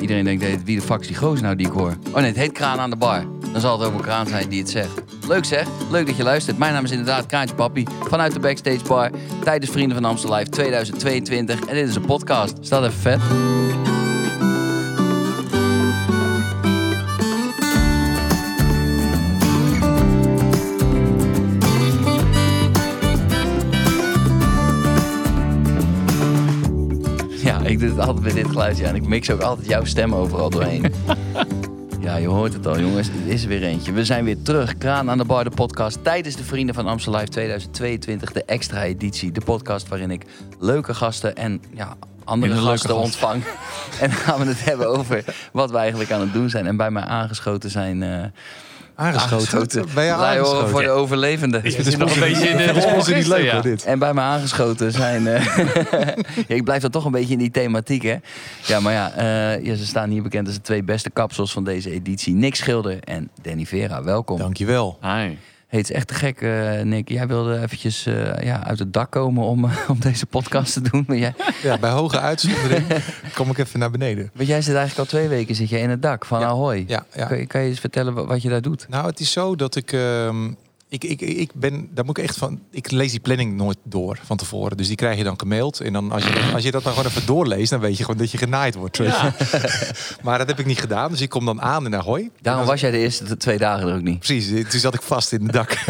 Iedereen denkt, wie de fuck is nou die ik hoor? Oh nee, het heet Kraan aan de bar. Dan zal het ook een kraan zijn die het zegt. Leuk zeg, leuk dat je luistert. Mijn naam is inderdaad Kraantje Papi vanuit de Backstage Bar tijdens Vrienden van Amstel Live 2022. En dit is een podcast. Staat even vet. Ik doe het altijd met dit geluidje en ik mix ook altijd jouw stem overal doorheen. Ja, je hoort het al, jongens. Het is er weer eentje. We zijn weer terug. Kraan aan de bar, de podcast. Tijdens de Vrienden van Amstel Live 2022, de extra editie. De podcast waarin ik leuke gasten en ja, andere gasten gasten. ontvang. En dan gaan we het hebben over wat we eigenlijk aan het doen zijn. En bij mij aangeschoten zijn... eh Aangeschoten. Ben je Wij horen aangeschoten? voor de overlevenden. Je zit nog een beetje in de Het is niet leuk ja. hoor, dit. En bij me aangeschoten zijn. eh, ja, ik blijf dan toch een beetje in die thematiek, hè? Ja, maar ja, eh, ja, ze staan hier bekend als de twee beste kapsels van deze editie: Nick Schilder en Danny Vera. Welkom. Dankjewel. Hi. Hey, het is echt te gek, eh, Nick. Jij wilde eventjes eh, ja, uit het dak komen om, om deze podcast te doen. Maar jij, Ja, bij hoge uitzondering kom ik even naar beneden. want jij zit eigenlijk al twee weken zit jij in het dak van Ja. Ahoy. Ja, ja. Kan, je, kan je eens vertellen wa- wat je daar doet? Nou, het is zo dat ik, ehm, ik, ik, ik ben, daar moet ik echt van, ik lees die planning nooit door van tevoren. Dus die krijg je dan gemaild. En dan als je, als je dat dan gewoon even doorleest, dan weet je gewoon dat je genaaid wordt. maar dat heb ik niet gedaan. Dus ik kom dan aan in Ahoy. Daarom En was jij de eerste twee dagen er ook niet. Precies, toen zat ik vast in het dak.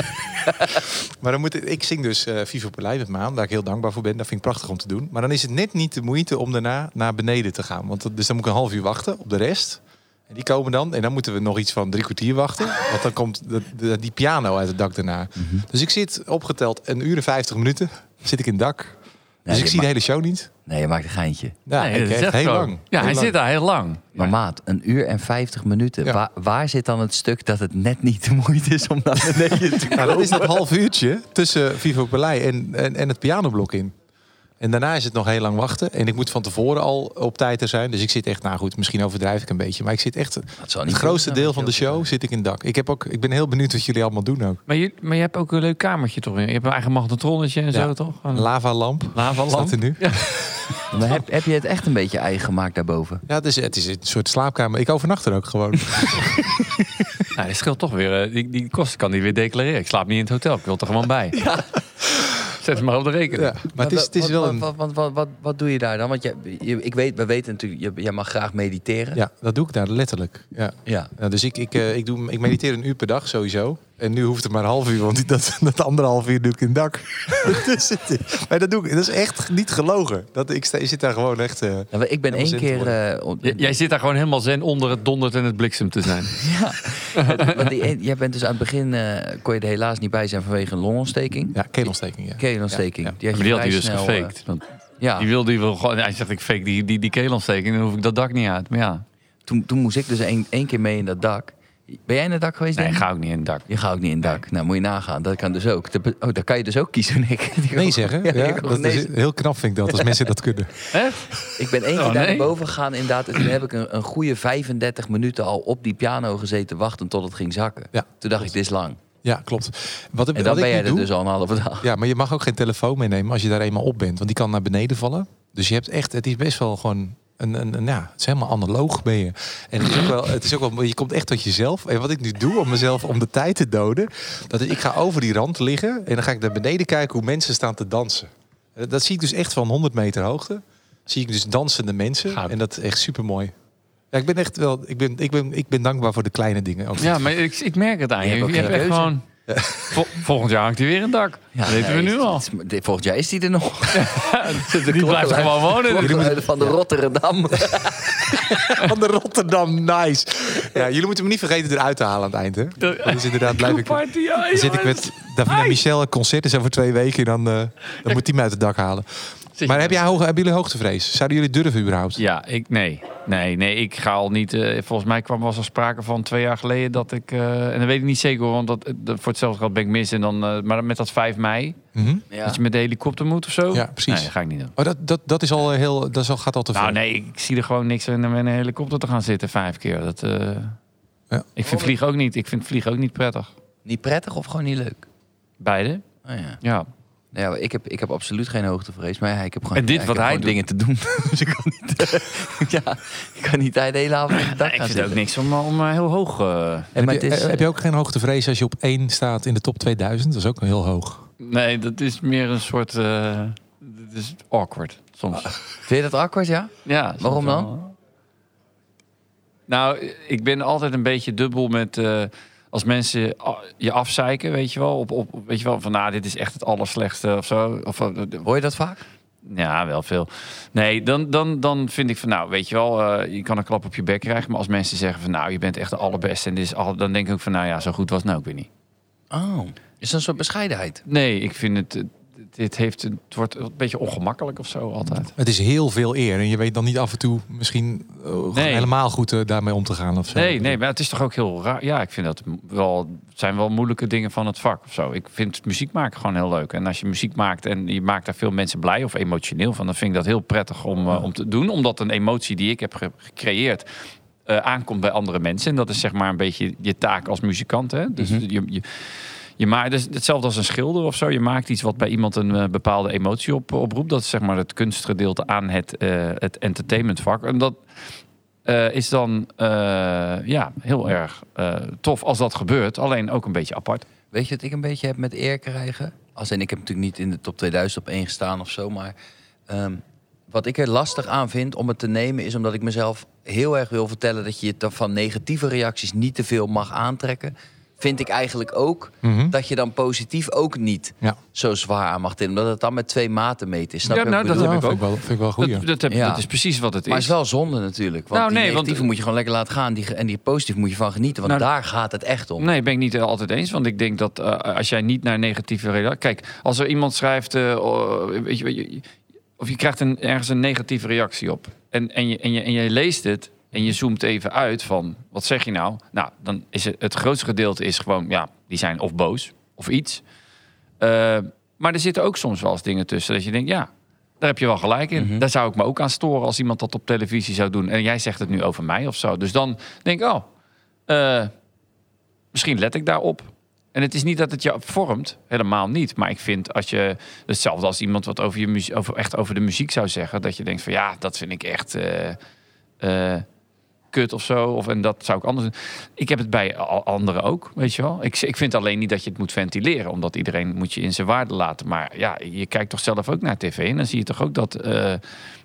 maar dan moet ik, ik zing dus eh Vivo Pelei met me aan, daar ik heel dankbaar voor ben. Dat vind ik prachtig om te doen. Maar dan is het net niet de moeite om daarna naar beneden te gaan. Want dat- dus dan moet ik een half uur wachten op de rest. En die komen dan. En dan moeten we nog iets van drie kwartier wachten. Want dan komt de, de- die piano uit het dak daarna. Dus ik zit opgeteld een uur en vijftig minuten. Zit ik in het dak. Dus ik zie de hele show niet. Nee, je maakt een geintje. Ja, Nee, ik heel zo. lang. Ja, Heel hij lang. zit daar heel lang. Maar maat, een uur en vijftig minuten. Ja. Waar, waar zit dan het stuk dat het net niet de moeite is om naar beneden te Nou, dat is dat half uurtje tussen Vivo Pelei en, en, en het pianoblok in. En daarna is het nog heel lang wachten. En ik moet van tevoren al op tijd er zijn. Dus ik zit echt, nou goed, misschien overdrijf ik een beetje. Maar ik zit echt, Dat zal het grootste deel van de show zit ik in het dak. Ik, heb ook, ik ben heel benieuwd wat jullie allemaal doen ook. Maar je, maar je hebt ook een leuk kamertje toch? weer? Je hebt een eigen magnetronnetje en Ja. zo toch? Een Lavalamp lavalamp. staat er nu. Maar heb, heb je het echt een beetje eigen gemaakt daarboven? Ja, het is, het is een soort slaapkamer. Ik overnacht er ook gewoon. Nou, dat scheelt toch weer. eh, Die, die kosten kan die weer declareren. Ik slaap niet in het hotel. Ik wil er gewoon bij. Zet het maar op de rekening. Ja, maar het is, het is wat, wel een... Wat, wat, wat, wat, wat doe je daar dan? Want je, je- ik weet, we weten natuurlijk, je, jij mag graag mediteren. Ja, dat doe ik daar letterlijk. Ja. Ja. Ja, dus ik, ik, eh, ik, doe, ik mediteer een uur per dag sowieso. En nu hoeft het maar een half uur, want die- dat, dat anderhalf uur doe ik in het dak. dus het, maar dat doe ik, dat is echt niet gelogen. Dat, ik, sta, ik zit daar gewoon echt... eh, ik ben één keer... eh, op- Jij zit daar gewoon helemaal zen onder het dondert en het bliksem te zijn. want die, jij bent dus aan het begin, eh, kon je er helaas niet bij zijn vanwege een longontsteking. ja, keelontsteking. Ja. Keelontsteking. Ja, ja. Die, had Maar je die had hij dus snel, gefaked. Want ja, die wil, die wil gewoon, hij zegt ik fake die, die, die keelontsteking. Dan hoef ik dat dak niet uit. Maar ja, toen, toen moest ik dus één, één keer mee in dat dak. Ben jij in het dak geweest? nee, Danny? ga ook niet in het dak. Je gaat ook niet in het dak. Nou, moet je nagaan. Dat kan dus ook. Oh, daar kan je dus ook kiezen, Nick. Nee zeggen. Ja, Ja, ik dat nee is, heel knap vind ik dat, als mensen dat kunnen. Hè? Ik ben één Oh, keer daar nee? naar boven gegaan inderdaad. En toen heb ik een, een goede 35 minuten al op die piano gezeten wachten tot het ging zakken. Ja, Toen dacht ik, dit is lang. Ja, klopt. Wat, En wat dan ik ben jij er doe, dus al een halve dag. Ja, maar je mag ook geen telefoon meenemen als je daar eenmaal op bent. Want die kan naar beneden vallen. Dus je hebt echt, het is best wel gewoon een, een, een ja, het is helemaal analoog ben je. En het is ook wel, het is ook wel, je komt echt tot jezelf. En wat ik nu doe om mezelf om de tijd te doden, dat ik ga over die rand liggen en dan ga ik naar beneden kijken hoe mensen staan te dansen. Eh, Dat zie ik dus echt van 100 meter hoogte. Zie ik dus dansende mensen en dat is echt super mooi. Ja, ik ben echt wel, ik ben, ik ben, ik ben dankbaar voor de kleine dingen. Ook. Ja, maar ik, ik merk het aan Je je. hebt Je echt gewoon... Vol- volgend jaar hangt hij weer een dak. dat weten we nu al. het Volgend jaar is die er nog. Die blijft gewoon wonen. Klokkenluider van de Rotterdam. Van de Rotterdam, nice. Ja, jullie moeten me niet vergeten eruit te halen aan het eind, hè? Dat is inderdaad, blijf ik... Party, ja, Dan zit ik met Davina Michel, een concert is over twee weken. Dan, eh, dan moet die me uit het dak halen. Maar heb jij hoge, hebben jullie hoogtevrees? Zouden jullie durven überhaupt? Ja, ik, nee. Nee, nee, ik ga al niet... eh, volgens mij kwam, was er sprake van twee jaar geleden dat ik... eh, en dat weet ik niet zeker, want dat, dat, voor hetzelfde geld ben ik mis. En dan, eh, maar met dat 5 mei. Ja. dat je met de helikopter moet of zo. Ja, precies. Nee, dat ga ik niet doen. Oh, dat, dat, dat is al heel, dat is al, gaat al te ver. Nou nee, ik zie er gewoon niks in om met een helikopter te gaan zitten vijf keer. Dat, eh, Ja. Ik vind vliegen ook niet. Ik vind vliegen ook niet prettig. Niet prettig of gewoon niet leuk? Beide. Oh, ja. Ja. Ja, ik heb, ik heb absoluut geen hoogtevrees. Maar ja, ik heb gewoon, En dit ja, wat heb hij gewoon dingen te doen. dus ik kan niet... ja, ik kan niet de hele avond dak ik vind het ook niks om, om eh, heel hoog... eh, En maar heb, je, is, eh, heb je ook geen hoogtevrees als je op één staat in de top 2000? Dat is ook heel hoog. Nee, dat is meer een soort... eh dat is awkward soms. Vind je dat awkward, ja? Ja, Waarom dan? wel. Nou, ik ben altijd een beetje dubbel met... als mensen a- je afzeiken, weet je wel. Op, op, weet je wel, van nou, dit is echt het allerslechtste of zo. Of, eh, Hoor je dat vaak? Ja, wel veel. Nee, dan, dan, dan vind ik van nou, weet je wel, eh, je kan een klap op je bek krijgen. Maar als mensen zeggen van nou, je bent echt de allerbeste en dit is al, dan denk ik van nou ja, zo goed was het nou ook weer niet. Oh. Is dat een soort bescheidenheid? Nee, ik vind het, dit heeft, het wordt een beetje ongemakkelijk of zo altijd. Het is heel veel eer. En je weet dan niet af en toe misschien eh, Nee. helemaal goed eh, daarmee om te gaan. Of zo. Nee, nee, maar het is toch ook heel raar. Ja, ik vind dat wel, het zijn wel moeilijke dingen van het vak of zo. Ik vind muziek maken gewoon heel leuk. En als je muziek maakt en je maakt daar veel mensen blij of emotioneel van, dan vind ik dat heel prettig om, eh, om te doen. Omdat een emotie die ik heb ge- gecreëerd aankomt bij andere mensen. En dat is zeg maar een beetje je taak als muzikant. Hè? Dus Mhm. je, je, je maakt dus hetzelfde als een schilder of zo. Je maakt iets wat bij iemand een eh, bepaalde emotie op, oproept. Dat is zeg maar het kunstgedeelte aan het, eh het entertainmentvak. En dat eh, is dan eh, ja, heel erg eh, tof als dat gebeurt. Alleen ook een beetje apart. Weet je wat ik een beetje heb met eer krijgen? Als en ik heb natuurlijk niet in de top 2000 op één gestaan of zo, maar ehm, wat ik er lastig aan vind om het te nemen is omdat ik mezelf heel erg wil vertellen dat je het van negatieve reacties niet te veel mag aantrekken. Vind ik eigenlijk ook Mhm. dat je dan positief ook niet Ja. zo zwaar aan mag tillen. Omdat het dan met twee maten meten is. Snap Ja, nou, dat heb ik ook. wel, vind ik wel goed. Dat, dat, heb- Ja. dat is precies wat het Maar het is. is wel zonde natuurlijk. Want Nou, die nee, want- negatieve moet je gewoon lekker laten gaan. Die, en die positief moet je van genieten. Want Nou, daar gaat het echt om. Nee, ben ik niet altijd eens. Want ik denk dat eh, als jij niet naar negatieve reacties... Kijk, als er iemand schrijft... eh, oh, weet je, weet je, of je krijgt een, ergens een negatieve reactie op. En, en, je, en, je, en je leest het en je zoomt even uit van... Wat zeg je nou? Nou, dan is het, het grootste gedeelte is gewoon... Ja, die zijn of boos of iets. Eh, maar er zitten ook soms wel eens dingen tussen dat je denkt... Ja, daar heb je wel gelijk in. Mhm. Daar zou ik me ook aan storen als iemand dat op televisie zou doen. En jij zegt het nu over mij of zo. Dus dan denk ik, oh... eh, misschien let ik daarop. En het is niet dat het je vormt, helemaal niet. Maar ik vind als je hetzelfde als iemand wat over je muziek, over, echt over de muziek zou zeggen, dat je denkt van ja, dat vind ik echt eh, kut of zo. Of en dat zou ik anders. doen. Ik heb het bij al- anderen ook, weet je wel. Ik, ik vind alleen niet dat je het moet ventileren, omdat iedereen moet je in zijn waarde laten. Maar ja, je kijkt toch zelf ook naar tv en dan zie je toch ook dat. eh,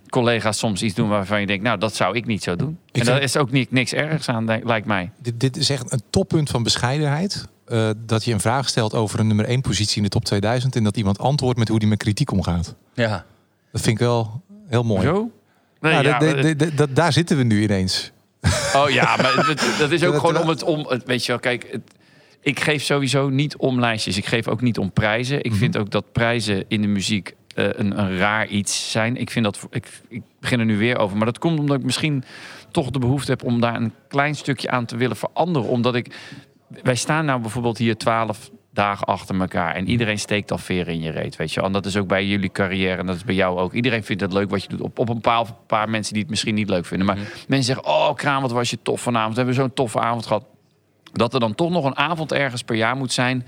Collega's soms iets doen waarvan je denkt, nou, dat zou ik niet zo doen. Ik en daar is ook niet, niks ergs aan, denk- lijkt mij. Dit, dit is echt een toppunt van bescheidenheid. Eh, dat je een vraag stelt over een nummer 1 positie in de top 2000 en dat iemand antwoordt met hoe die met kritiek omgaat. Ja. Dat vind ik wel heel mooi. Zo? Nee, Nou, ja, dat- daar zitten we nu ineens. Oh ja, maar dat, is ook gewoon om het om. Het, weet je wel, kijk, ik geef sowieso niet om lijstjes. Ik geef ook niet om prijzen. Ik vind ook dat prijzen in de muziek eh, een, een raar iets zijn. Ik vind dat. Ik, ik begin er nu weer over. Maar dat komt omdat ik misschien toch de behoefte heb om daar een klein stukje aan te willen veranderen. Omdat ik. Wij staan nou bijvoorbeeld hier twaalf dagen achter elkaar. En iedereen steekt al veren in je reet, weet je. En dat is ook bij jullie carrière en dat is bij jou ook. Iedereen vindt het leuk wat je doet. Op, op een paar, paar mensen die het misschien niet leuk vinden. Maar mensen zeggen, oh Kraan, wat was je tof vanavond. We hebben zo'n toffe avond gehad. Dat er dan toch nog een avond ergens per jaar moet zijn...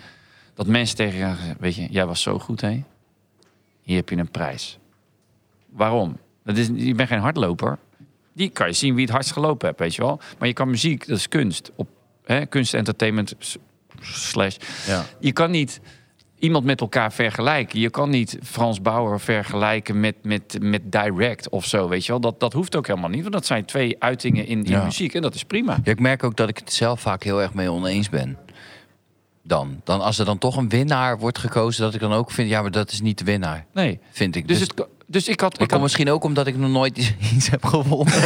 dat mensen tegen je zeggen, weet je, jij was zo goed, hè? Hier heb je een prijs. Waarom? Dat is, je bent geen hardloper. Die kan je zien wie het hardst gelopen hebt, weet je wel. Maar je kan muziek, dat is kunst. Op hè, kunst, entertainment, slash. Ja. Je kan niet iemand met elkaar vergelijken. Je kan niet Frans Bauer vergelijken met, met, met Direct of zo, weet je wel. Dat, dat hoeft ook helemaal niet, want dat zijn twee uitingen in, in Ja. muziek. En dat is prima. Ja, ik merk ook dat ik het zelf vaak heel erg mee oneens ben. Dan. dan. Als er dan toch een winnaar wordt gekozen, dat ik dan ook vind, ja, maar dat is niet de winnaar. Nee. Vind ik. Dus, Dus, het, dus ik had... Ik, kan had misschien ook omdat ik nog nooit iets- iets heb gewonnen.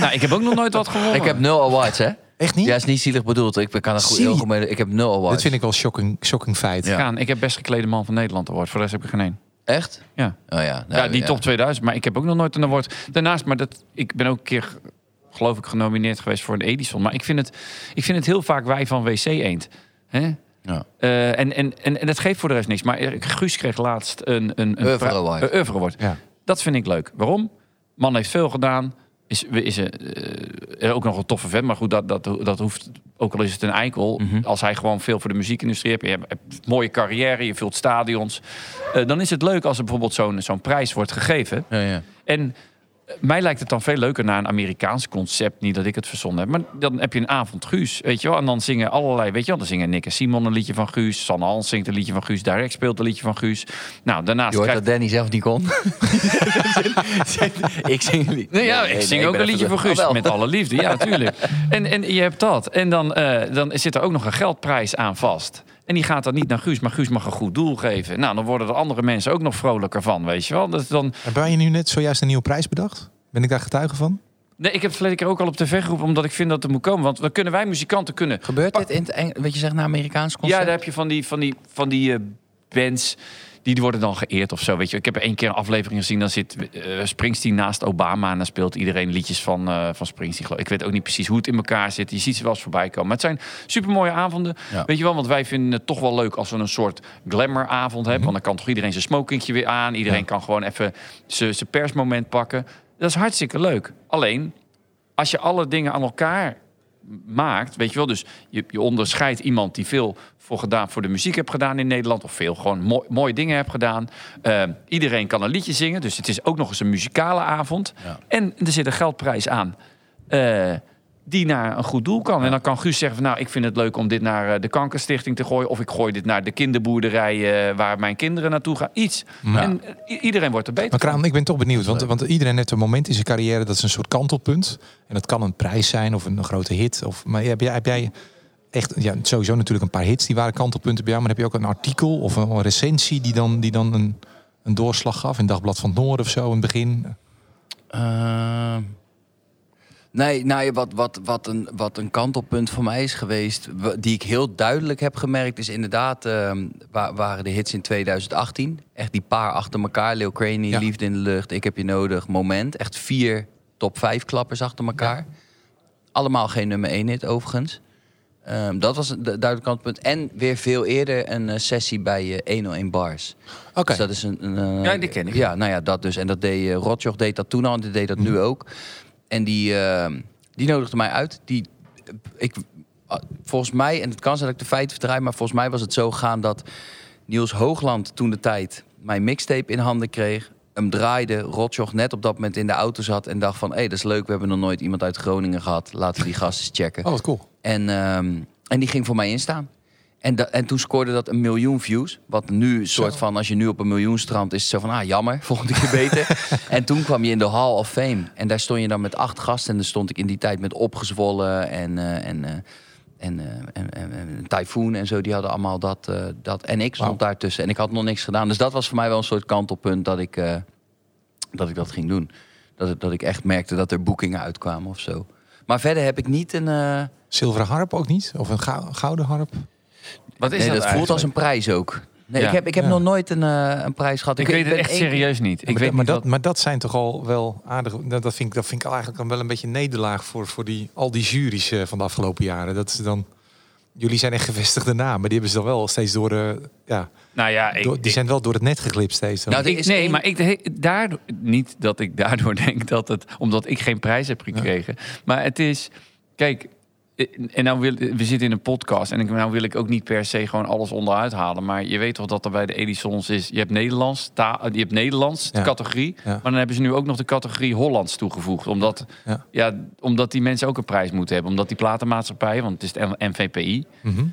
nou, ik heb ook nog nooit wat gewonnen. ik heb nul awards, hè? Echt niet? Ja, is niet zielig bedoeld. Ik kan er goed, Zie- heel goed mee. Ik heb nul awards. Dit vind ik wel shocking, shocking feit. Ja. Gaan. Ik heb best geklede man van Nederland award. Voor de rest heb ik er geen één. Echt? Ja. Oh ja. Ja, die top 2000. Maar ik heb ook nog nooit een award. Daarnaast, maar dat, ik ben ook een keer, geloof ik, genomineerd geweest voor een Edison. Maar ik vind het, ik vind het heel vaak wij van WC Eend. Hè? Ja. Eh, en, en, en, en dat geeft voor de rest niks. Maar Guus kreeg laatst een... een, een Oeuvre Award. Ja. Dat vind ik leuk. Waarom? Man heeft veel gedaan. Is, is er, eh, ook nog een toffe vent. Maar goed, dat, dat, dat hoeft ook al is het een eikel, Mhm. als hij gewoon veel voor de muziekindustrie hebt, je hebt mooie carrière, je vult stadions, eh, dan is het leuk als er bijvoorbeeld zo'n zo'n prijs wordt gegeven. Ja, ja. En eh, mij lijkt het dan veel leuker naar een Amerikaans concept. Niet dat ik het verzonnen heb. Maar dan heb je een avond Guus, weet je wel. En dan zingen allerlei, weet je wel. Dan zingen Nick en Simon een liedje van Guus. Sanne Hans zingt een liedje van Guus. Direct speelt een liedje van Guus. Nou, daarnaast Je hoort dat Danny zelf niet kon. ik zing een lied. Nee, ja, Nee, ik zing ook een liedje van Guus. Oh, wel. met alle liefde, ja, natuurlijk. En, en je hebt dat. En dan, eh, dan zit er ook nog een geldprijs aan vast. En die gaat dan niet naar Guus, maar Guus mag een goed doel geven. Nou, dan worden er andere mensen ook nog vrolijker van, weet je wel. Dus dan, Heb je nu net zojuist een nieuwe prijs bedacht? Ben ik daar getuige van? nee, ik heb het verleden keer ook al op tv geroepen, omdat ik vind dat het moet komen. Want dan kunnen wij muzikanten kunnen Gebeurt dit in het Eng- wat je zegt, naar Amerikaans concept? Ja, daar heb je van die, van die, van die eh, bands. Die worden dan geëerd of zo. Weet je. Ik heb één keer een aflevering gezien. Dan zit eh, Springsteen naast Obama. En dan speelt iedereen liedjes van, eh, van Springsteen. Ik weet ook niet precies hoe het in elkaar zit. Je ziet ze wel eens voorbij komen. Maar het zijn supermooie avonden. Ja. Weet je wel, want wij vinden het toch wel leuk als we een soort glamouravond hebben. Want dan kan toch iedereen zijn smokingje weer aan. Iedereen Ja. kan gewoon even zijn persmoment pakken. Dat is hartstikke leuk. Alleen, als je alle dingen aan elkaar maakt, weet je wel, dus je, je onderscheidt iemand die veel voor, gedaan, voor de muziek heeft gedaan in Nederland, of veel gewoon mooi, mooie dingen heeft gedaan. Eh, iedereen kan een liedje zingen, dus het is ook nog eens een muzikale avond. Ja. En er zit een geldprijs aan. eh, die naar een goed doel kan. En dan kan Guus zeggen van nou, ik vind het leuk om dit naar eh, de kankerstichting te gooien. Of ik gooi dit naar de kinderboerderij eh, waar mijn kinderen naartoe gaan. Iets. Ja. En eh, iedereen wordt er beter Maar van. Kraan, ik ben toch benieuwd. Want, want iedereen heeft een moment in zijn carrière, dat is een soort kantelpunt. En dat kan een prijs zijn of een grote hit. Of, maar heb jij, heb jij echt, ja, sowieso natuurlijk een paar hits die waren kantelpunten bij jou. Maar heb je ook een artikel of een, een recensie die dan, die dan een, een doorslag gaf? In Dagblad van het Noorden of zo in het begin? Ehm, nee, nou, wat, wat, wat, een, wat een kantelpunt voor mij is geweest, die ik heel duidelijk heb gemerkt, is inderdaad, ehm, wa- waren de hits in 2018. Echt die paar achter elkaar. Lil Craney, Ja. Liefde in de Lucht, Ik heb je nodig, Moment. Echt vier top vijf klappers achter elkaar. Allemaal geen nummer één hit overigens. Ehm, dat was een du- duidelijk kantelpunt. En weer veel eerder een eh, sessie bij eh 101 Bars. Oké. Dus dat is een, een, eh, Ja, die ken ik. Ja, nou ja, dat dus. En dat deed uh, Rotjoch deed dat toen al, en die deed dat Mhm. nu ook. En die, eh, die nodigde mij uit. Die, ik, ah, volgens mij, en het kan zijn dat ik de feiten verdraai, maar volgens mij was het zo gegaan dat Niels Hoogland toen de tijd mijn mixtape in handen kreeg. Hem draaide, Rotjoch net op dat moment in de auto zat en dacht van... hé, hey, dat is leuk, we hebben nog nooit iemand uit Groningen gehad. Laten we die gasten eens checken. Oh, wat cool. En, ehm, en die ging voor mij instaan. En, da- en toen scoorde dat een miljoen views. Wat nu een soort van, als je nu op een miljoen strandt, is het zo van, ah jammer, volgende keer beter. en toen kwam je in de Hall of Fame. En daar stond je dan met acht gasten. En dan stond ik in die tijd met Opgezwollen en, eh, en, en, eh, en, en, en Typhoon en zo. Die hadden allemaal dat. dat. En ik stond Wauw. daartussen. En ik had nog niks gedaan. Dus dat was voor mij wel een soort kantelpunt dat ik, dat, ik dat ging doen. Dat, dat ik echt merkte dat er boekingen uitkwamen of zo. Maar verder heb ik niet een... Zilveren harp ook niet? Of een gou- gouden harp? Wat is nee, dat, dat, voelt als een prijs ook. Nee, Ja. ik heb, ik heb Ja. nog nooit een, eh, een prijs gehad. Ik, weet het echt één- serieus niet. Ik maar, weet dat, maar, niet dat, wat- maar dat zijn toch al wel aardig. Dat, dat, vind, ik, dat vind ik eigenlijk dan wel een beetje een nederlaag voor, voor die, al die juries eh, van de afgelopen jaren. Dat is dan. Jullie zijn echt gevestigde namen. Die hebben ze dan wel steeds door. eh, ja, Nou ja, ik, door- die ik- zijn wel door het net geglipt steeds. dan. Nou, Ik- nee, één- maar ik, he- daardoor, niet dat ik daardoor denk dat het, omdat ik geen prijs heb gekregen. Maar het is, kijk, en nou wil, we zitten in een podcast en ik, nou wil ik ook niet per se gewoon alles onderuit halen. Maar je weet toch dat er bij de Edisons is, je hebt Nederlands, ta, je hebt Nederlands, de Ja. categorie. Ja. Maar dan hebben ze nu ook nog de categorie Hollands toegevoegd. Omdat, Ja. ja. omdat die mensen ook een prijs moeten hebben. Omdat die platenmaatschappij, want het is de NVPI. Mhm.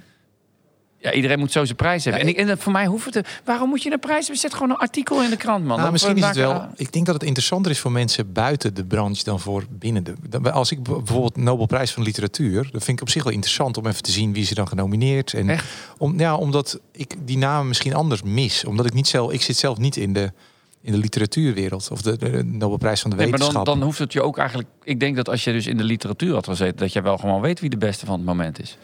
Ja, iedereen moet zo zijn prijs hebben. Ja, en, ik, en voor mij hoeft het... te- Waarom moet je een prijs hebben? Zet gewoon een artikel in de krant, man. Nou, misschien is het wel. Ik denk dat het interessanter is voor mensen buiten de branche dan voor binnen de. dan- Als ik bijvoorbeeld Nobelprijs van Literatuur, dat vind ik op zich wel interessant om even te zien wie ze dan genomineerd. En Echt? om, ja, omdat ik die namen misschien anders mis, omdat ik niet zelf, ik zit zelf niet in de in de literatuurwereld of de, de Nobelprijs van de Nee, maar dan, wetenschap. dan hoeft het je ook eigenlijk... Ik denk dat als je dus in de literatuur had gezeten... dat je wel gewoon weet wie de beste van het moment is.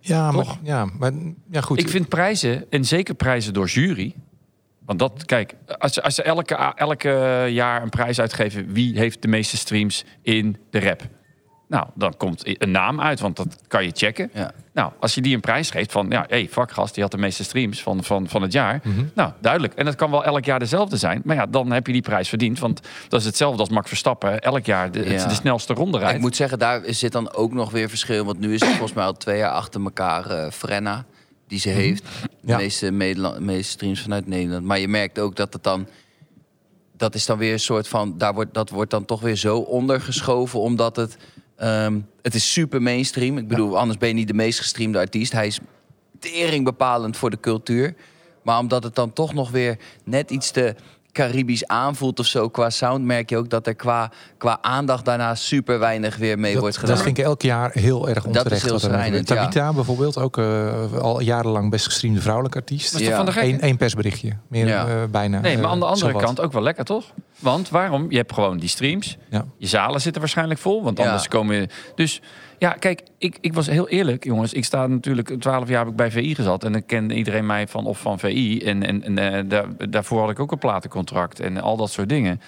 Ja, maar, toch? ja, maar ja, goed. Ik vind prijzen, en zeker prijzen door jury... Want dat, kijk, als, ze- als ze elke, elke jaar een prijs uitgeven... wie heeft de meeste streams in de rap? Nou, dan komt een naam uit, want dat kan je checken. Ja. Nou, als je die een prijs geeft van, ja, hey, vakgast, die had de meeste streams van, van, van het jaar. Mhm. Nou, duidelijk. En dat kan wel elk jaar dezelfde zijn. Maar ja, dan heb je die prijs verdiend. Want dat is hetzelfde als Max Verstappen. Elk jaar de, Ja. de snelste ronde rijdt. Ik moet zeggen, daar zit dan ook nog weer verschil. Want nu is het volgens mij al twee jaar achter elkaar eh, Frenna. Die ze heeft. De Ja. meeste, meeste streams vanuit Nederland. Maar je merkt ook dat het dan... Dat is dan weer een soort van... Daar wordt, dat wordt dan toch weer zo ondergeschoven. Omdat het... ehm, het is super mainstream. Ik bedoel, anders ben je niet de meest gestreamde artiest. Hij is tering bepalend voor de cultuur. Maar omdat het dan toch nog weer net iets te Caribisch aanvoelt of zo qua sound, merk je ook dat er qua, qua aandacht daarna super weinig weer mee wordt Dat, gedaan. dat vind ik elk jaar heel erg onterecht. heel wat er over- schrijnend, Tabita bijvoorbeeld, ook eh, al jarenlang best gestreamde vrouwelijke artiest. Dat is Ja. Eén één persberichtje, meer Ja. eh, bijna. Nee, maar eh, aan de andere kant ook wel lekker, toch? Want waarom? Je hebt gewoon die streams. Ja. Je zalen zitten waarschijnlijk vol, want Ja. anders komen je... Dus ja, kijk, ik, ik was heel eerlijk, jongens. Ik sta natuurlijk, 12 jaar heb ik bij VI gezat. En dan kende iedereen mij van of van VI. En, en, en eh, daar, daarvoor had ik ook een platencontract en al dat soort dingen.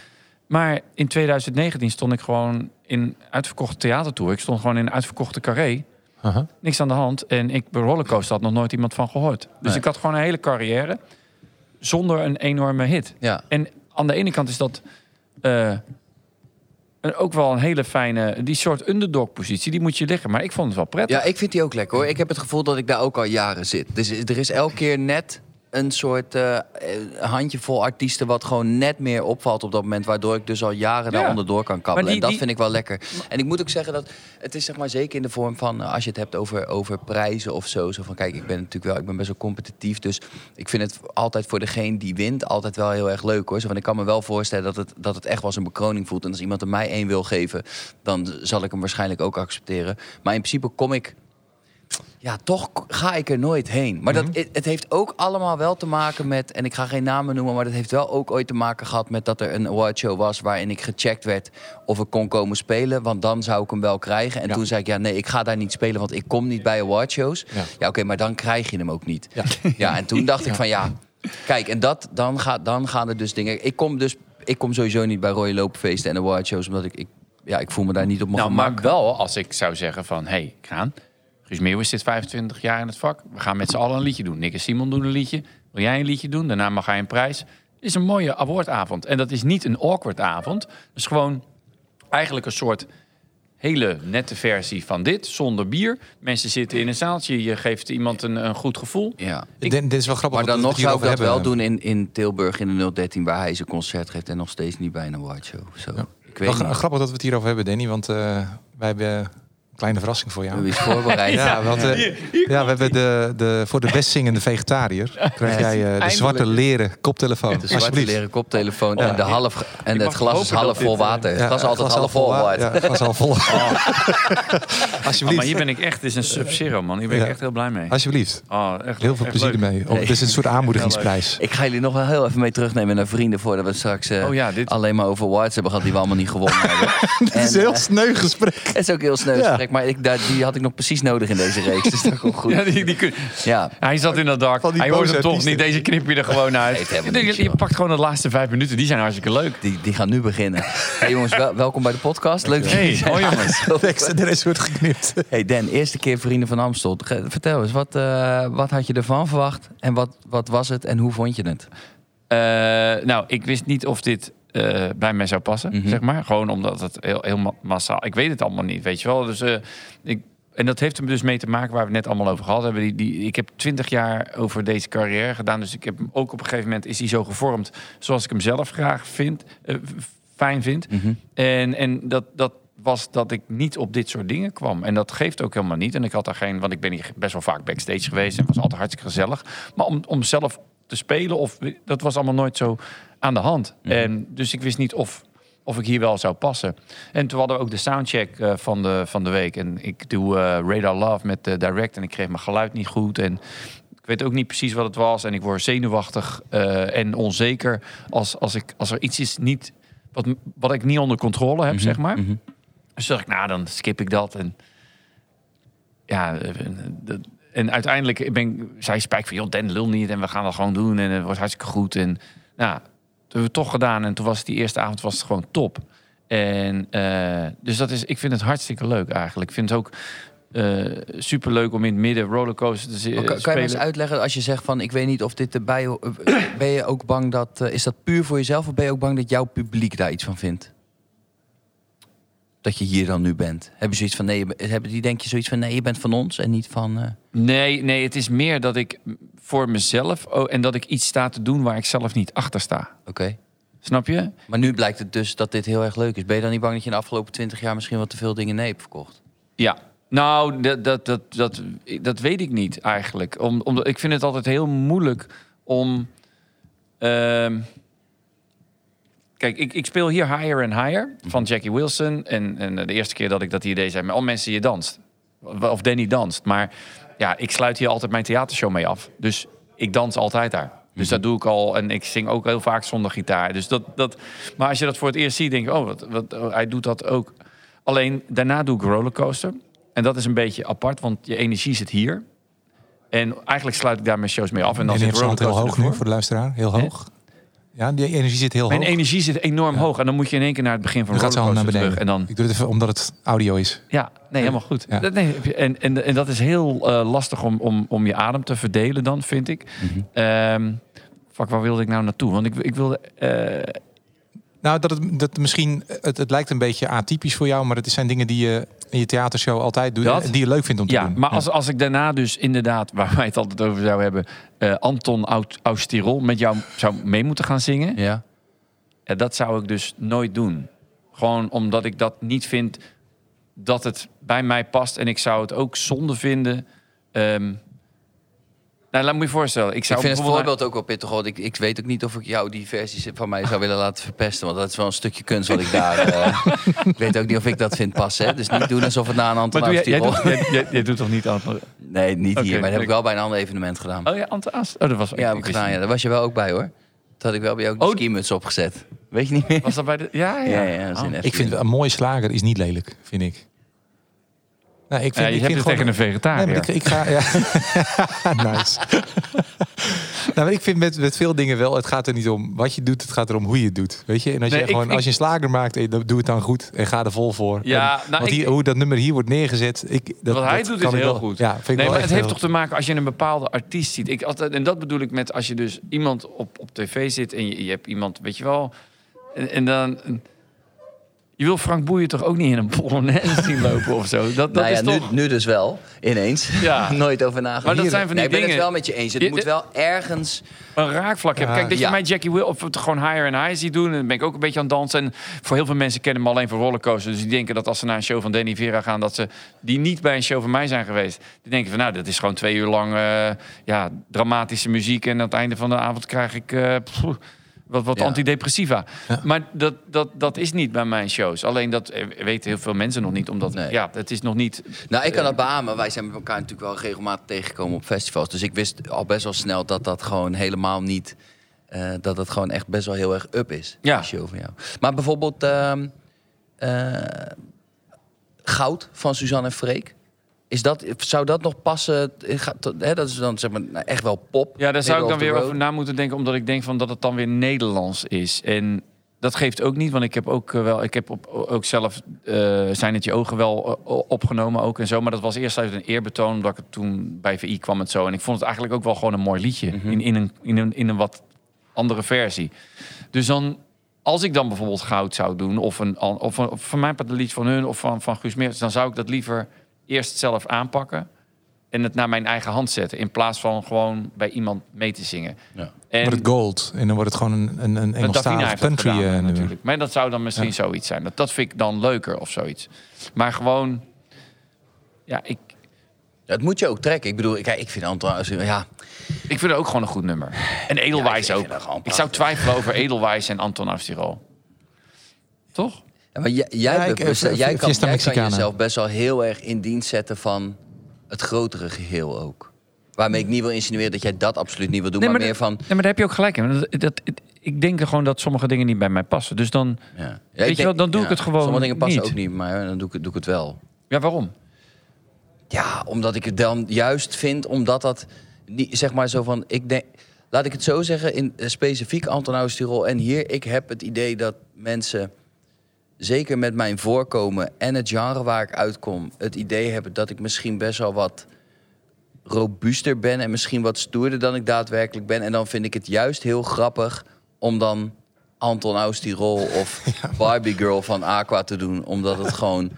Maar in 2019 stond ik gewoon in uitverkochte theatertour. Ik stond gewoon in een uitverkochte carré. Niks aan de hand. En ik bij Rollercoaster had nog nooit iemand van gehoord. Dus Nee. ik had gewoon een hele carrière zonder een enorme hit. Ja. En aan de ene kant is dat eh, ook wel een hele fijne... Die soort underdog-positie, die moet je liggen. Maar ik vond het wel prettig. ja, ik vind die ook lekker hoor. Ik heb het gevoel dat ik daar ook al jaren zit. Dus er is elke keer net een soort eh, eh, handjevol artiesten wat gewoon net meer opvalt op dat moment, waardoor ik dus al jaren Ja. daar onderdoor kan kabbelen. Die- en dat die- vind ik wel lekker. En ik moet ook zeggen dat het is zeg maar zeker in de vorm van eh, als je het hebt over, over prijzen of zo, zo van kijk, ik ben natuurlijk wel, ik ben best wel competitief, dus ik vind het altijd voor degene die wint altijd wel heel erg leuk hoor. Zo van ik kan me wel voorstellen dat het, dat het echt wel een bekroning voelt. En als iemand er mij één wil geven, dan zal ik hem waarschijnlijk ook accepteren. Maar in principe kom ik ja, toch ga ik er nooit heen. Maar dat, het, het heeft ook allemaal wel te maken met... en ik ga geen namen noemen... maar dat heeft wel ook ooit te maken gehad met dat er een awardshow was... waarin ik gecheckt werd of ik kon komen spelen. Want dan zou ik hem wel krijgen. En Ja. toen zei ik, ja, nee, ik ga daar niet spelen... want ik kom niet bij awardshows. Ja. Ja, oké, maar dan krijg je hem ook niet. Ja. Ja, en toen dacht ik van, ja... Kijk, en dat, dan, gaat, dan gaan er dus dingen... Ik kom dus ik kom sowieso niet bij Royal Loopfeesten en awardshows... omdat ik, ik, ja, ik voel me daar niet op mijn Nou, gemak. maar wel als ik zou zeggen van... Hé, hey, Kraan, Guus Meeuwis zit 25 jaar in het vak. We gaan met z'n allen een liedje doen. Nick en Simon doen een liedje. Wil jij een liedje doen? Daarna mag hij een prijs. Het is een mooie awardavond. En dat is niet een awkward avond. Het is gewoon eigenlijk een soort hele nette versie van dit. Zonder bier. Mensen zitten in een zaaltje. Je geeft iemand een, een goed gevoel. Ja. Ik- Dit, dit is wel grappig. Maar dan we nog zou ik dat wel doen in, in Tilburg in de 013... waar hij zijn concert geeft en nog steeds niet bij een awardshow. Zo. Ik weet Wel gra- niet. grappig dat we het hierover hebben, Danny. Want eh, wij hebben kleine verrassing voor jou. iets voorbereid. Ja, want eh, ja, we hebben de, de, voor de best zingende vegetariër krijg jij eh, de Eindelijk. zwarte leren koptelefoon. De zwarte leren koptelefoon en, de half, en het mag glas is half vol dit, eh, water. Ja, het glas is altijd half vol wa- water. Ja, het glas half vol. Oh, Alsjeblieft. maar hier ben ik echt... Het is een Sub-Zero, man. Hier ben ik Ja. echt heel blij mee. Alsjeblieft. Oh, echt, Heel veel echt plezier leuk. ermee. Oh, Het is een soort aanmoedigingsprijs. Ik ga jullie nog wel heel even mee terugnemen naar vrienden... voordat we straks eh, Oh ja, dit- alleen maar over awards hebben gehad... die we allemaal niet gewonnen hebben. Het is En, een heel eh, sneu gesprek. het is ook heel snel Ja. Maar ik, daar, die had ik nog precies nodig in deze reeks. Dus dat komt goed. Ja, die, die kun- Ja. Hij zat in dat dak. Hij hoort boze hem toch niet. Deze knip je er gewoon uit. Nee, niet, je pakt gewoon de laatste vijf minuten. Die zijn hartstikke leuk. Die, die gaan nu beginnen. Hey jongens, wel- welkom bij de podcast. Leuk dat Hey, jullie zijn. hoi jongens. Tekst, er is wordt geknipt. Hey Dan, eerste keer Vrienden van Amstel. Vertel eens, wat, eh, wat had je ervan verwacht? En wat, wat was het en hoe vond je het? Eh, nou, ik wist niet of dit eh, bij mij zou passen, Mhm. zeg maar. Gewoon omdat het heel, heel ma- massaal... Ik weet het allemaal niet, weet je wel. Dus, eh, ik, en dat heeft er dus mee te maken waar we het net allemaal over gehad hebben. Die, die, ik heb twintig jaar over deze carrière gedaan. Dus ik heb hem ook op een gegeven moment is hij zo gevormd... zoals ik hem zelf graag vind, eh, fijn vind. Mhm. En, en dat, dat was dat ik niet op dit soort dingen kwam. En dat geeft ook helemaal niet. En ik had daar geen, want ik ben hier best wel vaak backstage geweest en was altijd hartstikke gezellig. Maar om, om zelf te spelen, of dat was allemaal nooit zo aan de hand. Mhm. En dus ik wist niet of, of ik hier wel zou passen. En toen hadden we ook de soundcheck eh, van, de, van de week. En ik doe eh, Radar Love met de direct en ik kreeg mijn geluid niet goed. En ik weet ook niet precies wat het was. En ik word zenuwachtig eh, en onzeker als, als, ik, als er iets is niet, wat, wat ik niet onder controle heb, zeg maar. Mhm. Dus dacht ik, nou, dan skip ik dat. En ja, eh, dat- en uiteindelijk ben ik, zei Spijk van, joh, Den lul niet en we gaan dat gewoon doen en het wordt hartstikke goed. En nou, hebben we toch gedaan en toen was het die eerste avond was het gewoon top. En eh, dus dat is, ik vind het hartstikke leuk eigenlijk. Ik vind het ook eh super leuk om in het midden rollercoaster te zi- Maar kan, kan je eens uitleggen als je zegt van ik weet niet of dit erbij eh, ben je ook bang dat is dat puur voor jezelf of ben je ook bang dat jouw publiek daar iets van vindt? Dat je hier dan nu bent. Hebben ze zoiets van nee, hebben die denk je zoiets van nee, je bent van ons en niet van eh, Nee, nee, het is meer dat ik voor mezelf oh, en dat ik iets sta te doen waar ik zelf niet achter sta. oké. Snap je? Maar nu blijkt het dus dat dit heel erg leuk is. Ben je dan niet bang dat je in de afgelopen twintig jaar misschien wat te veel dingen nee hebt verkocht? Ja. Nou, dat, dat, dat, dat, dat weet ik niet eigenlijk. Om, omdat ik vind het altijd heel moeilijk om. ehm, kijk, ik, ik speel hier Higher and Higher van Jackie Wilson. En, en de eerste keer dat ik dat idee zei, met al mensen je danst. Of Danny danst. Maar ja, ik sluit hier altijd mijn theatershow mee af. Dus ik dans altijd daar. Dus dat doe ik al. En ik zing ook heel vaak zonder gitaar. Dus dat, dat, maar als je dat voor het eerst ziet, denk je, oh, wat, wat, oh, hij doet dat ook. Alleen daarna doe ik rollercoaster. En dat is een beetje apart, want je energie zit hier. En eigenlijk sluit ik daar mijn shows mee af. En dan En zit hebt heel rollercoaster hoog nu voor de luisteraar. Heel hoog. Ja, die energie zit heel Mijn hoog. energie zit enorm hoog. En dan moet je in één keer naar het begin van Dan gaat naar beneden. terug. En dan, Ik doe het even omdat het audio is. ja, nee, helemaal goed. Ja. Dat, nee, en, en, en dat is heel eh, lastig om, om, om je adem te verdelen dan, vind ik. Ehm, fuck, waar wilde ik nou naartoe? Want ik, ik wilde... eh, Nou, dat het dat misschien, het, het lijkt een beetje atypisch voor jou, maar het zijn dingen die je in je theatershow altijd doet Dat? en die je leuk vindt om te ja, doen. maar als, als ik daarna dus inderdaad, waar wij het altijd over zouden hebben... eh, Anton Austirol met jou zou mee moeten gaan zingen... Ja. Ja, dat zou ik dus nooit doen. Gewoon omdat ik dat niet vind dat het bij mij past. En ik zou het ook zonde vinden. Ehm, nou, laat me je voorstellen. Ik Ik zou vind het bijvoorbeeld- voorbeeld ook wel pittig. hoor. Ik, ik weet ook niet of ik jou die versies van mij zou willen laten verpesten. Want dat is wel een stukje kunst wat ik daar... eh, ik weet ook niet of ik dat vind passen. Hè? Dus niet doen alsof het na een Maar Anton doe jij, doet, jij, jij- jij doet toch niet aan... Nee, niet hier. Maar dat heb ik ik- wel bij een ander evenement gedaan. Oh ja, Anton Aast. Oh, dat was... ja, heb ik gedaan. Ja. Daar was je wel ook bij hoor. Dat had ik wel bij jou ook de Oh. skimuts opgezet. Weet je niet meer? Was dat bij de... Ja, ja. Ja, ja, is Oh. Ik vind een mooie slager is niet lelijk, vind ik. Nee, ik vind, Ja, je ik hebt vind het tegen een gewoon- vegetariër. Nee, ik, ik ga, ja. nice. nou, ik vind met, met veel dingen wel, het gaat er niet om wat je doet, het gaat erom hoe je het doet. Weet je? En als Nee, je ik- gewoon, ik- als je een slager maakt, eh, dan doe het dan goed en ga er vol voor. Ja, En- nou, want ik- hier, hoe dat nummer hier wordt neergezet, ik, dat, Wat hij dat doet kan is ik heel wel- goed. Ja, vind ik nee, wel maar het heeft toch te maken als je een bepaalde artiest ziet. Ik altijd, en dat bedoel ik met als je dus iemand op, op tv zit en je, je hebt iemand, weet je wel. En, en dan. Je wil Frank Boeien toch ook niet in een polonaise zien lopen of zo? Dat, dat nou ja, is toch... nu, nu dus wel. Ineens. Ja. Nooit over nagedacht. Maar dat zijn van die nee, ik ben dingen- het wel met je eens. Het Je- moet wel ergens... een raakvlak hebt. Ja. Kijk, dat je mij Jackie Will of het gewoon higher and high ziet doen, dan ben ik ook een beetje aan het dansen. En voor heel veel mensen kennen me alleen voor rollercoaster. Dus die denken dat als ze naar een show van Danny Vera gaan, dat ze die niet bij een show van mij zijn geweest. Die denken van, nou, dat is gewoon twee uur lang eh, ja, dramatische muziek. En aan het einde van de avond krijg ik eh, pff, wat, wat Ja. antidepressiva. Maar dat, dat, dat is niet bij mijn shows. Alleen dat eh, weten heel veel mensen nog niet, omdat Nee. ja, het is nog niet. Nou, ik kan dat beamen. Wij zijn met elkaar natuurlijk wel regelmatig tegengekomen op festivals. Dus ik wist al best wel snel dat dat gewoon helemaal niet... eh, dat het gewoon echt best wel heel erg up is. Ja. Die show van jou. Maar bijvoorbeeld... ehm, eh, Goud van Suzanne en Freek. Is dat, zou dat nog passen? Dat is dan zeg maar nou, echt wel pop. Ja, daar zou ik dan weer road. over na moeten denken, omdat ik denk van dat het dan weer Nederlands is. En dat geeft ook niet, want ik heb ook eh, wel, ik heb op, ook zelf eh zijn het je ogen wel eh, opgenomen ook en zo. Maar dat was eerst uit een eerbetoon, omdat ik het toen bij VI kwam en zo. En ik vond het eigenlijk ook wel gewoon een mooi liedje Mhm. in, in, een, in, een, in een wat andere versie. Dus dan, als ik dan bijvoorbeeld goud zou doen, of een, of, een, of van mij part een lied van hun of van, van Guus Meers, dan zou ik dat liever eerst zelf aanpakken en het naar mijn eigen hand zetten. In plaats van gewoon bij iemand mee te zingen. Ja. En wordt het gold en dan wordt het gewoon een, een, een Engelstalig country gedaan, eh, nummer. natuurlijk. Maar dat zou dan misschien zoiets zijn. Dat, dat vind ik dan leuker of zoiets. Maar gewoon... Ja, ik, Ja, het moet je ook trekken. Ik bedoel, kijk, ik vind Anton... Ja, ik vind het ook gewoon een goed nummer. En Edelwijs Ja, ik ook. Ik zou twijfelen over Edelwijs en Anton Afstirol. Toch? Ja, maar jij, jij, Ja, ik- eh, jij, kan, jij kan jezelf best wel heel erg in dienst zetten van het grotere geheel ook. Waarmee ik niet wil insinueren dat jij dat absoluut niet wil doen, maar, meer van... nee, maar daar heb je ook gelijk in. Dat, dat, ik denk er gewoon dat sommige dingen niet bij mij passen. Dus dan... Ja. Ja, ik je wel, dan doe ik het gewoon Sommige dingen passen niet. ook niet, maar dan doe ik, het- doe ik het wel. Ja, waarom? Ja, omdat ik het dan juist vind, omdat dat niet, zeg maar zo van, ik denk, laat ik het zo zeggen, in eh, specifiek Anton Austirol en hier, ik heb het idee dat mensen zeker met mijn voorkomen en het genre waar ik uitkom, het idee heb dat ik misschien best wel wat robuuster ben en misschien wat stoerder dan ik daadwerkelijk ben. En dan vind ik het juist heel grappig om dan Anton Aus die rol of Barbie Girl van Aqua te doen, omdat het gewoon.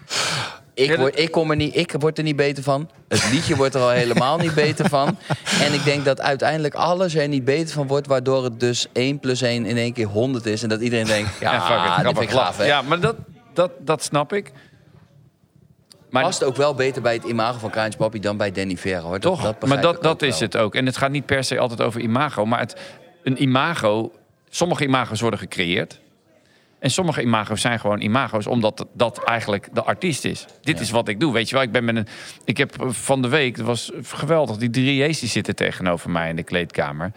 Ik, word, ik, kom er niet, ik word er niet beter van. Het liedje wordt er al helemaal niet beter van. En ik denk dat uiteindelijk alles er niet beter van wordt... waardoor het dus 1 plus 1 in één keer 100 is. En dat iedereen denkt, ja, Ja, dit vind ik gaaf, hè? Ja, maar dat, dat, dat snap ik. Maar Past ook wel beter bij het imago van Kraantje Papi dan bij Danny Vera, hoor. Dat- Toch? dat maar dat, dat is wel. het ook. En het gaat niet per se altijd over imago. Maar het, een imago... Sommige imago's worden gecreëerd. En sommige imago's zijn gewoon imago's omdat dat eigenlijk de artiest is. Dit Ja. is wat ik doe. Weet je wel, ik ben met een. Ik heb van de week, het was geweldig, die drie J's die zitten tegenover mij in de kleedkamer.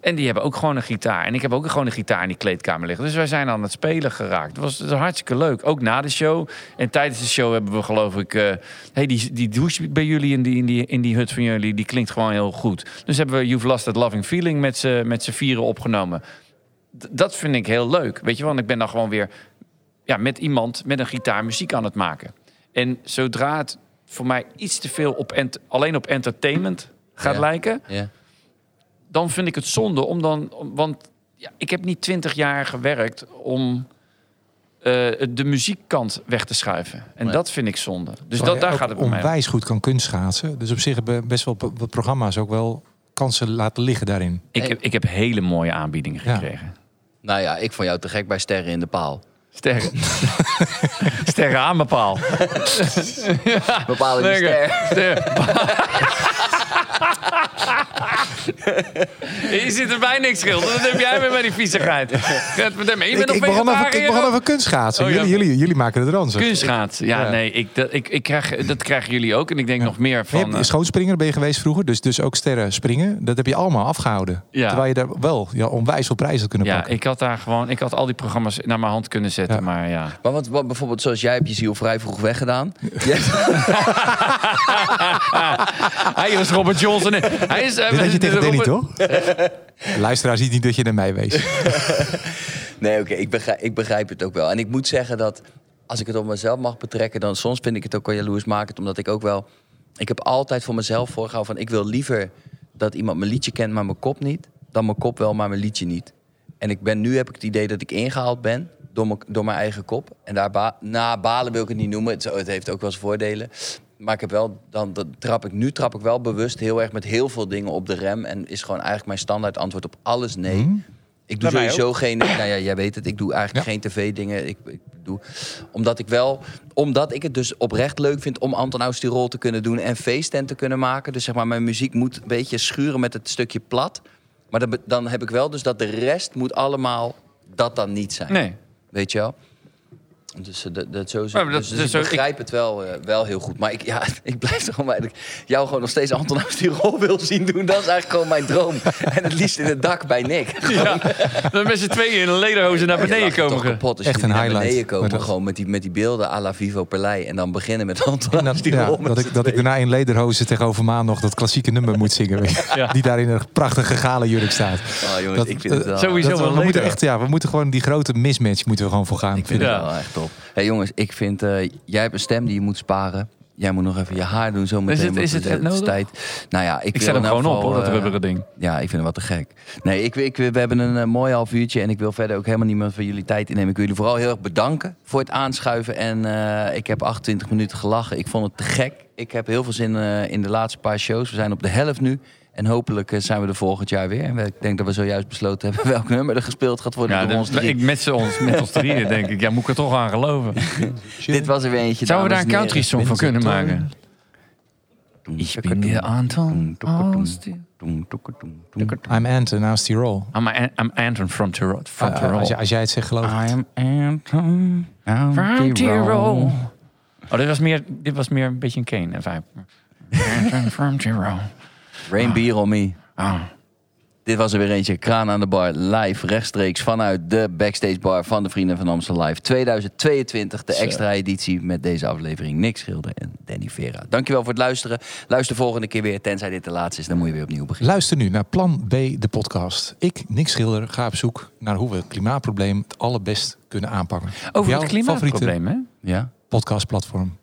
En die hebben ook gewoon een gitaar. En ik heb ook gewoon een gitaar in die kleedkamer liggen. Dus wij zijn aan het spelen geraakt. Het was, het was hartstikke leuk. Ook na de show. En tijdens de show hebben we geloof ik... eh hey, die, die douche bij jullie in die, in, die, in die hut van jullie... die klinkt gewoon heel goed. Dus hebben we You've Lost That Loving Feeling met z'n vieren opgenomen. Dat vind ik heel leuk. Weet je wel, want ik ben dan gewoon weer ja, met iemand met een gitaar muziek aan het maken. En zodra het voor mij iets te veel op ent- alleen op entertainment gaat Ja. lijken... Ja. dan vind ik het zonde om dan... om- Want ja, ik heb niet twintig jaar gewerkt om eh, de muziekkant weg te schuiven. En Nee. dat vind ik zonde. Dus dat, daar gaat het om. onwijs goed kan kunstschaatsen. Dus op zich hebben best wel wat programma's ook wel kansen laten liggen daarin. Ik heb, ik heb hele mooie aanbiedingen Ja. Nou ja, ik vond jou te gek bij Sterren in de Paal. Sterren. Sterren aan mijn paal. Bepaalde die Lekker. ster. Je zit er bij niks schilderen. Dat heb jij weer met die viezigheid. Gaat met hem. Je Ik, bent ik, nog begon over, ik begon over kunstschaatsen. Oh, ja. jullie, jullie, jullie maken het ranzig. Kunstschaatsen. Ja, Ja. nee, ik, dat, ik, ik krijg, dat krijgen jullie ook. En ik denk nog meer Je van... hebt eh, schootspringer ben je geweest vroeger, dus, dus ook sterren springen. Dat heb je allemaal afgehouden. Ja. Terwijl je daar wel ja, onwijs veel prijzen had kunnen ja, pakken. ik had daar gewoon... Ik had al die programma's naar mijn hand kunnen zetten. Ja. Maar ja... Maar wat, wat bijvoorbeeld zoals jij hebt je ziel vrij vroeg weggedaan. Je Hij was Robert Johnson. Hij is, Dit had je tegen Danny, Robert- toch? Luisteraar ziet niet dat je naar mij wees. Nee, oké, ik, begrijp, ik begrijp het ook wel. En ik moet zeggen dat als ik het op mezelf mag betrekken, dan soms vind ik het ook wel jaloersmakend. Omdat ik ook wel. Ik heb altijd voor mezelf voorgehouden van ik wil liever dat iemand mijn liedje kent, maar mijn kop niet. Dan mijn kop wel, maar mijn liedje niet. En ik ben, nu heb ik het idee dat ik ingehaald ben door, mijn- door mijn eigen kop. En daar ba na balen wil ik het niet noemen. Het, het heeft ook wel zijn voordelen. Maar ik heb wel, dan, dan trap ik, nu trap ik wel bewust heel erg met heel veel dingen op de rem. En is gewoon eigenlijk mijn standaard antwoord op alles nee. Mhm. Ik doe sowieso geen. Nou ja, jij weet het. Ik doe eigenlijk Ja. geen tv-dingen. Ik, ik doe. Omdat ik wel. Omdat ik het dus oprecht leuk vind om Anton Aus die rol te kunnen doen en feesten te kunnen maken. Dus zeg maar, mijn muziek moet een beetje schuren met het stukje plat. Maar dan, dan heb ik wel dus dat de rest moet allemaal dat dan niet zijn. Nee. Weet je wel? Dus eh, dat, dat sowieso. Maar dat- dus, dus dus ik zo- begrijp het wel, eh, wel heel goed. Maar ik, ja, ik blijf er gewoon bij dat ik jou gewoon nog steeds Anton Aus die rol wil zien doen. Dat is eigenlijk gewoon mijn droom. en het liefst in het dak bij Nick. Ja, dan met z'n tweeën in een lederhozen naar beneden komen. toch kapot als Echt een naar highlight. beneden komen. Maar dat- Gewoon met die, met die beelden à la Vivo Perlei. En dan beginnen met Anton dat, die ja, rol met dat, ik, dat ik daarna in lederhozen tegenover Maan nog dat klassieke nummer moet zingen. Ja. Die daar in een prachtige gala jurk staat. Oh, jongens, Dat- ik vind het wel... sowieso Dat we, wel we moeten echt, ja, we moeten gewoon die grote mismatch moeten we gewoon voor gaan. Ik vind Ja. het wel echt top. hey, jongens, ik vind... eh, jij hebt een stem die je moet sparen. Jij moet nog even je haar doen zo meteen. Is het- is het tijd. Nou ja, ik, Ik zet hem gewoon op, hoor, dat eh, rubberen ding. Ja, ik vind het wat te gek. Nee, ik, ik, we hebben een eh, mooi half uurtje en ik wil verder ook helemaal niet meer van jullie tijd innemen. Ik wil jullie vooral heel erg bedanken voor het aanschuiven. En ik heb 28 minuten gelachen. Ik vond het te gek. Ik heb heel veel zin in de laatste paar shows. We zijn op de helft nu. En hopelijk eh, zijn we er volgend jaar weer. En ik denk dat we zojuist besloten hebben welk nummer er gespeeld gaat worden Ja, door ons drie. ik met, z'n ons, met ons drieën denk ik. Ja, moet ik er toch aan geloven. Dit was er weer eentje. Zouden we daar een country song van kunnen maken? Ik ben de Anton Aus I'm Anton, die roll? I'm, I'm Anton from Tirol. From Uh, Tirol. als, jij- als jij het zegt, geloof ik. I am Anton From Tirol. Oh, dit was meer, dit was meer een beetje een Kane. Anton from Tirol. Rain beer on me. Oh. Dit was er weer eentje. Kraan aan de bar. Live rechtstreeks vanuit de backstage bar van de Vrienden van Amstel Live 2022. De Zo. extra editie met deze aflevering. Nick Schilder en Danny Vera. Dankjewel voor het luisteren. Luister volgende keer weer. Tenzij dit de laatste is, dan moet je weer opnieuw beginnen. Luister nu naar Plan B, de podcast. Ik, Nick Schilder, ga op zoek naar hoe we het klimaatprobleem het allerbest kunnen aanpakken. Over Jouw het klimaatprobleem, hè? Ja? Podcastplatform.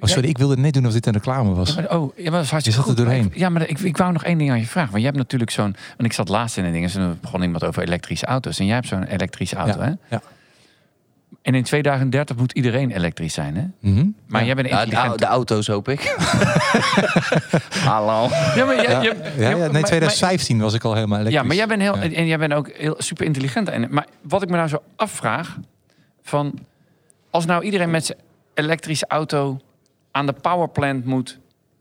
Oh, sorry, ik wilde het net doen of dit een reclame was. Ja, maar- oh, ja, maar dat Je zat er doorheen. Maar ik- Ja, maar ik, ik wou nog één ding aan je vragen. Want jij hebt natuurlijk zo'n... Want ik zat laatst in een ding en toen begon iemand over elektrische auto's. En jij hebt zo'n elektrische auto, Ja, hè? ja. En in 2030 moet iedereen elektrisch zijn, hè? Mhm. Maar Ja. jij bent een Ja, de, intelligent... de auto's hoop ik. Hallo. Ja, maar jij, Ja, je- ja, ja, maar- nee, maar- 2015 was ik al helemaal elektrisch. Ja, maar jij bent heel... Ja. En jij bent ook heel super intelligent. En, maar wat ik me nou zo afvraag... Van, als nou iedereen met zijn elektrische auto aan de powerplant moet...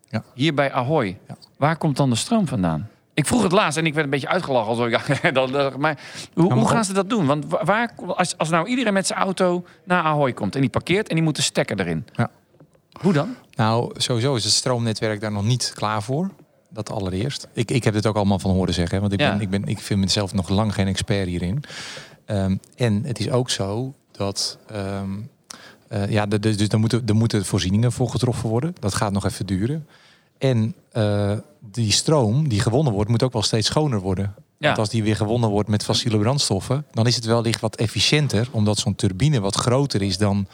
Ja. Hier bij Ahoy. Ja. Waar komt dan de stroom vandaan? Ik vroeg het laatst en ik werd een beetje uitgelachen. Alsof ik, dan, dan- maar hoe, hoe gaan ze dat doen? Want wa- waar, als, als nou iedereen met zijn auto naar Ahoy komt... en die parkeert en die moet de stekker erin. Ja. Hoe dan? Nou, sowieso is het stroomnetwerk daar nog niet klaar voor. Dat allereerst. Ik, ik heb dit ook allemaal van horen zeggen. Want ik, Ja. ben, ik, ben, ik vind mezelf nog lang geen expert hierin. Ehm, en het is ook zo dat... ehm, eh, ja, de- de- dus er moeten, er moeten voorzieningen voor getroffen worden. Dat gaat nog even duren. En eh, die stroom die gewonnen wordt, moet ook wel steeds schoner worden. Ja. Want als die weer gewonnen wordt met fossiele brandstoffen, dan is het wellicht wat efficiënter, omdat zo'n turbine wat groter is dan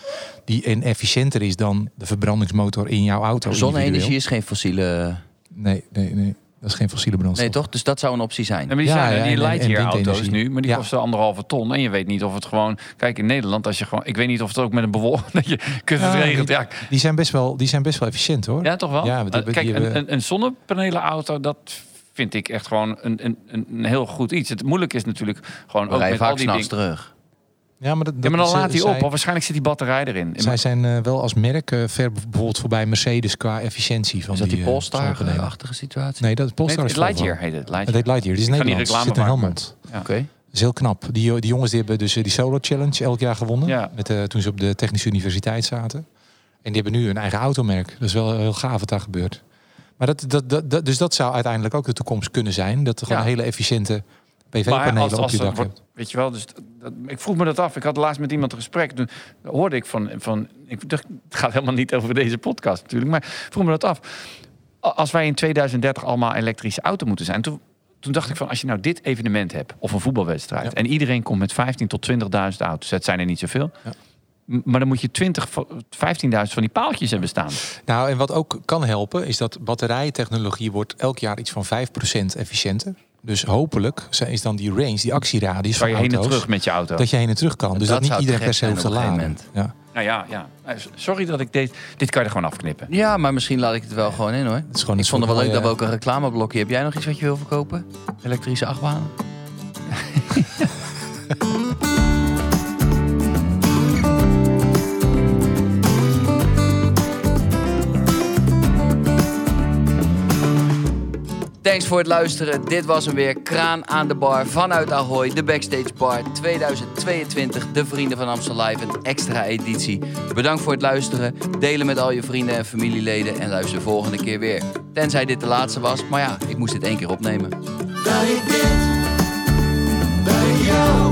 die en efficiënter is dan de verbrandingsmotor in jouw auto. Zonne-energie is geen fossiele... Nee, nee, nee, dat is geen fossiele brandstof. Nee, toch? Dus dat zou een optie zijn. Ja, maar die Ja, zijn ja, die en Lightyear-auto's windenergie. nu, maar die Ja. kosten anderhalve ton. En je weet niet of het gewoon... Kijk, in Nederland, als je gewoon... Ik weet niet of het ook met een bewolking... Dat je kunt het die- Ja, Die zijn best wel, die zijn best wel efficiënt hoor. ja, toch wel? Ja, die Eh, hebben- Kijk, die een, hebben- een, een zonnepanelenauto, dat vind ik echt gewoon een, een, een, heel goed iets. Het moeilijke is natuurlijk gewoon We ook met al vaak die s'nachts dingen... terug. Ja, maar, dat, Ja, maar dan dat- laat hij op. Of waarschijnlijk zit die batterij erin. Zij zijn eh, wel als merk eh, ver bijvoorbeeld voorbij Mercedes qua efficiëntie van Is dat die eh, Polestar-achtige situatie? Nee, dat Nee, Polestar het is Volvo. Lightyear heet het. Het Lightyear. heet Lightyear. Die is Nederlands. reclame Zit in Helmond. Ja. Oké. Dat is heel knap. Die, die jongens die hebben dus eh, die Solo Challenge elk jaar gewonnen. Ja. Met, eh, toen ze op de Technische Universiteit zaten. En die hebben nu een eigen automerk. Dat is wel heel gaaf wat daar gebeurt. Maar dat, dat, dat, dat- dus dat zou uiteindelijk ook de toekomst kunnen zijn. Dat er gewoon Ja. hele efficiënte PV-panelen als, op je dak wordt- weet je wel, dus dat, ik vroeg me dat af. Ik had laatst met iemand een gesprek. Toen hoorde ik van, van ik dacht, het gaat helemaal niet over deze podcast natuurlijk, maar ik vroeg me dat af. Als wij in 2030 allemaal elektrische auto moeten zijn, toen, toen dacht ik van, als je nou dit evenement hebt of een voetbalwedstrijd Ja. en iedereen komt met 15 tot 20.000 auto's, dat zijn er niet zoveel. Ja. Maar dan moet je 20, van- 15.000 van die paaltjes hebben staan. Nou, en wat ook kan helpen, is dat batterijtechnologie wordt elk jaar iets van 5% efficiënter. Dus hopelijk is dan die range, die actieradius van je heen en terug met je auto. dat je heen en terug kan. Dus Dat dat, niet iedereen per se hoeft te laden. Ja. Nou ja, ja. Eh, Sorry dat ik dit... Dit kan je er gewoon afknippen. Ja, maar misschien laat ik het wel gewoon in hoor. Het is gewoon Ik vond het wel leuk dat we ook een reclameblokje Heb jij nog iets wat je wil verkopen? Elektrische achtbanen? Thanks voor het luisteren. Dit was hem weer. Kraan aan de bar vanuit Ahoy. De Backstage Bar 2022. De Vrienden van Amstel Live. Een extra editie. Bedankt voor het luisteren. Delen met al je vrienden en familieleden. En luister de volgende keer weer. Tenzij dit de laatste was. Maar ja, ik moest dit één keer opnemen. dat ik dit bij jou